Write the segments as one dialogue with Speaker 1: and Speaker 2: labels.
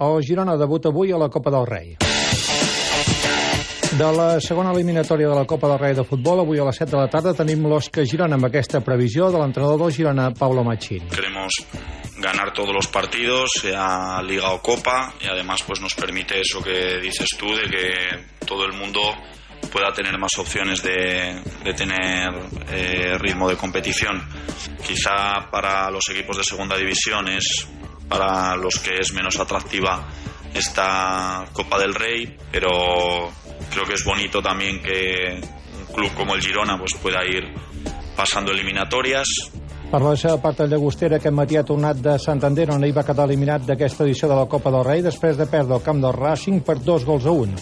Speaker 1: El Girona debut avui a la Copa del Rei. De la segona eliminatòria de la Copa del Rei de Futbol, avui a les 7 de la tarda tenim l'Osca Girona amb aquesta previsió de l'entrenador del Girona, Pablo Machín.
Speaker 2: Queremos ganar todos los partidos, sea Liga o Copa, y además pues nos permite eso que dices tú, de que todo el mundo pueda tener más opciones de, de tener eh, ritmo de competición. Quizá para los equipos de segunda división es para los que es menos atractiva esta Copa del Rey, pero creo que es bonito también que un club como el Girona pues pueda ir pasando eliminatorias.
Speaker 1: Per la seva part, el llagostera aquest matí ha tornat de Santander, on ahir va quedar eliminat d'aquesta edició de la Copa del Rei després de perdre el camp del Racing per dos gols a un.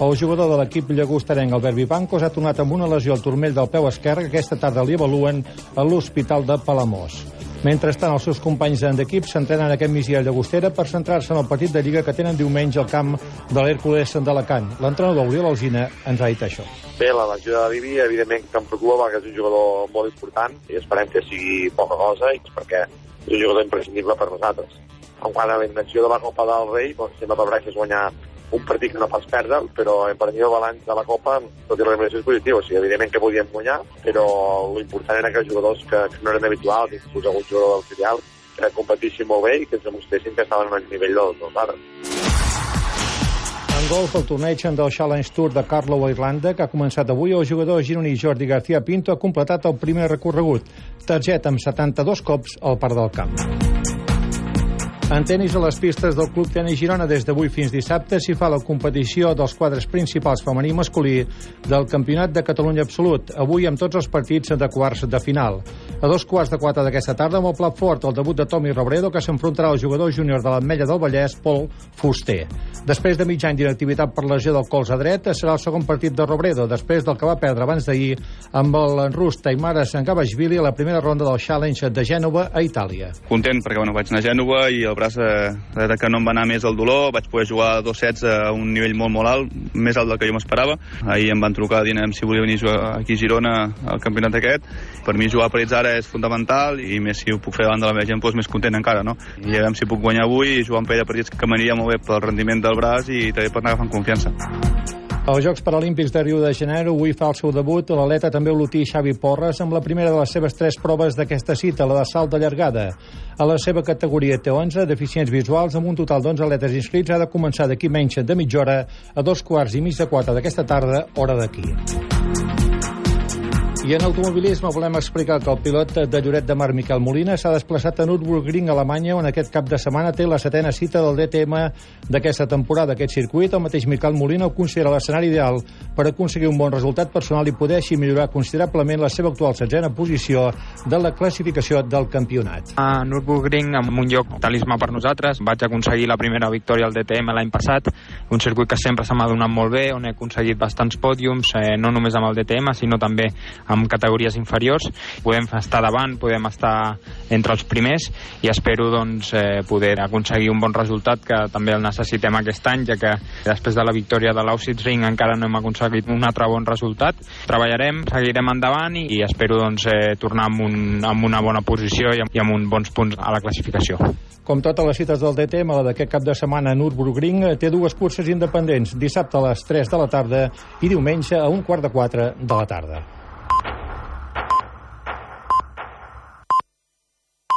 Speaker 1: El jugador de l'equip llagosterenc, Albert Vivancos, ha tornat amb una lesió al turmell del peu esquerre que aquesta tarda li avaluen a l'Hospital de Palamós. Mentrestant, els seus companys d'equip s'entrenen aquest migdia a Llagostera per centrar-se en el partit de Lliga que tenen diumenge al camp de l'Hèrcules d'Alacant. L'entrenador Oriol Alzina ens ha dit això.
Speaker 3: Bé, la lesió de Bibi, evidentment que em preocupa perquè és un jugador molt important i esperem que sigui poca cosa i perquè és un jugador imprescindible per nosaltres. En quant a la intenció de la Copa del Rei, doncs, sempre per és guanyar un partit que no pas perdre, però per mi el balanç de la Copa, tot i la eliminació és positiu. O sigui, evidentment que podíem guanyar, però l'important era que els jugadors que, que no eren habituals, inclús algun jugador del filial, que competissin molt bé i que ens demostréssim que estaven al nivell dels, dels altres.
Speaker 1: En golf, el torneig del Challenge Tour de Carlow a Irlanda, que ha començat avui, el jugador gironí Jordi García Pinto ha completat el primer recorregut. Targeta amb 72 cops al Parc del Camp. En tenis a les pistes del Club Tenis Girona des d'avui fins dissabte s'hi fa la competició dels quadres principals femení i masculí del Campionat de Catalunya Absolut, avui amb tots els partits de quarts de final. A dos quarts de quatre d'aquesta tarda amb el plat fort el debut de Tomi Robredo que s'enfrontarà al jugador júnior de l'Ametlla del Vallès, Pol Fuster. Després de mig any d'inactivitat per lesió del colze dret, serà el segon partit de Robredo, després del que va perdre abans d'ahir amb el rus Taimara Sangabashvili a la primera ronda del Challenge de Gènova a Itàlia.
Speaker 4: Content perquè bueno, vaig anar a Gènova i el braç de, de que no em va anar més el dolor, vaig poder jugar dos sets a un nivell molt molt alt, més alt del que jo m'esperava. Ahir em van trucar dient si volia venir jugar aquí a Girona al campionat aquest. Per mi jugar per ells ara és fundamental i més si ho puc fer davant de la meva gent, doncs més content encara, no? I a veure si puc guanyar avui i jugar un parell de partits que m'aniria molt bé pel rendiment del braç i també per anar agafant confiança.
Speaker 1: Als Jocs Paralímpics de Rio de Janeiro avui fa el seu debut l'atleta també olotí Xavi Porres amb la primera de les seves tres proves d'aquesta cita, la de salt de llargada. A la seva categoria T11, deficients visuals, amb un total d'11 atletes inscrits, ha de començar d'aquí menys de mitja hora a dos quarts i mig de quatre d'aquesta tarda, hora d'aquí. I en automobilisme volem explicar que el pilot de Lloret de Mar, Miquel Molina, s'ha desplaçat a Nürburgring, Alemanya, on aquest cap de setmana té la setena cita del DTM d'aquesta temporada. Aquest circuit, el mateix Miquel Molina ho considera l'escenari ideal per aconseguir un bon resultat personal i poder així millorar considerablement la seva actual setzena posició de la classificació del campionat.
Speaker 5: A Nürburgring, en un lloc talismà per nosaltres, vaig aconseguir la primera victòria al DTM l'any passat, un circuit que sempre se m'ha donat molt bé, on he aconseguit bastants pòdiums, eh, no només amb el DTM, sinó també amb categories inferiors. Podem estar davant, podem estar entre els primers i espero doncs, eh, poder aconseguir un bon resultat que també el necessitem aquest any, ja que després de la victòria de l'Aussitz Ring encara no hem aconseguit un altre bon resultat. Treballarem, seguirem endavant i, i espero doncs, eh, tornar amb, un, amb una bona posició i amb, i amb uns bons punts a la classificació.
Speaker 1: Com totes les cites del DTM, la d'aquest cap de setmana a Nürburgring té dues curses independents, dissabte a les 3 de la tarda i diumenge a un quart de 4 de la tarda.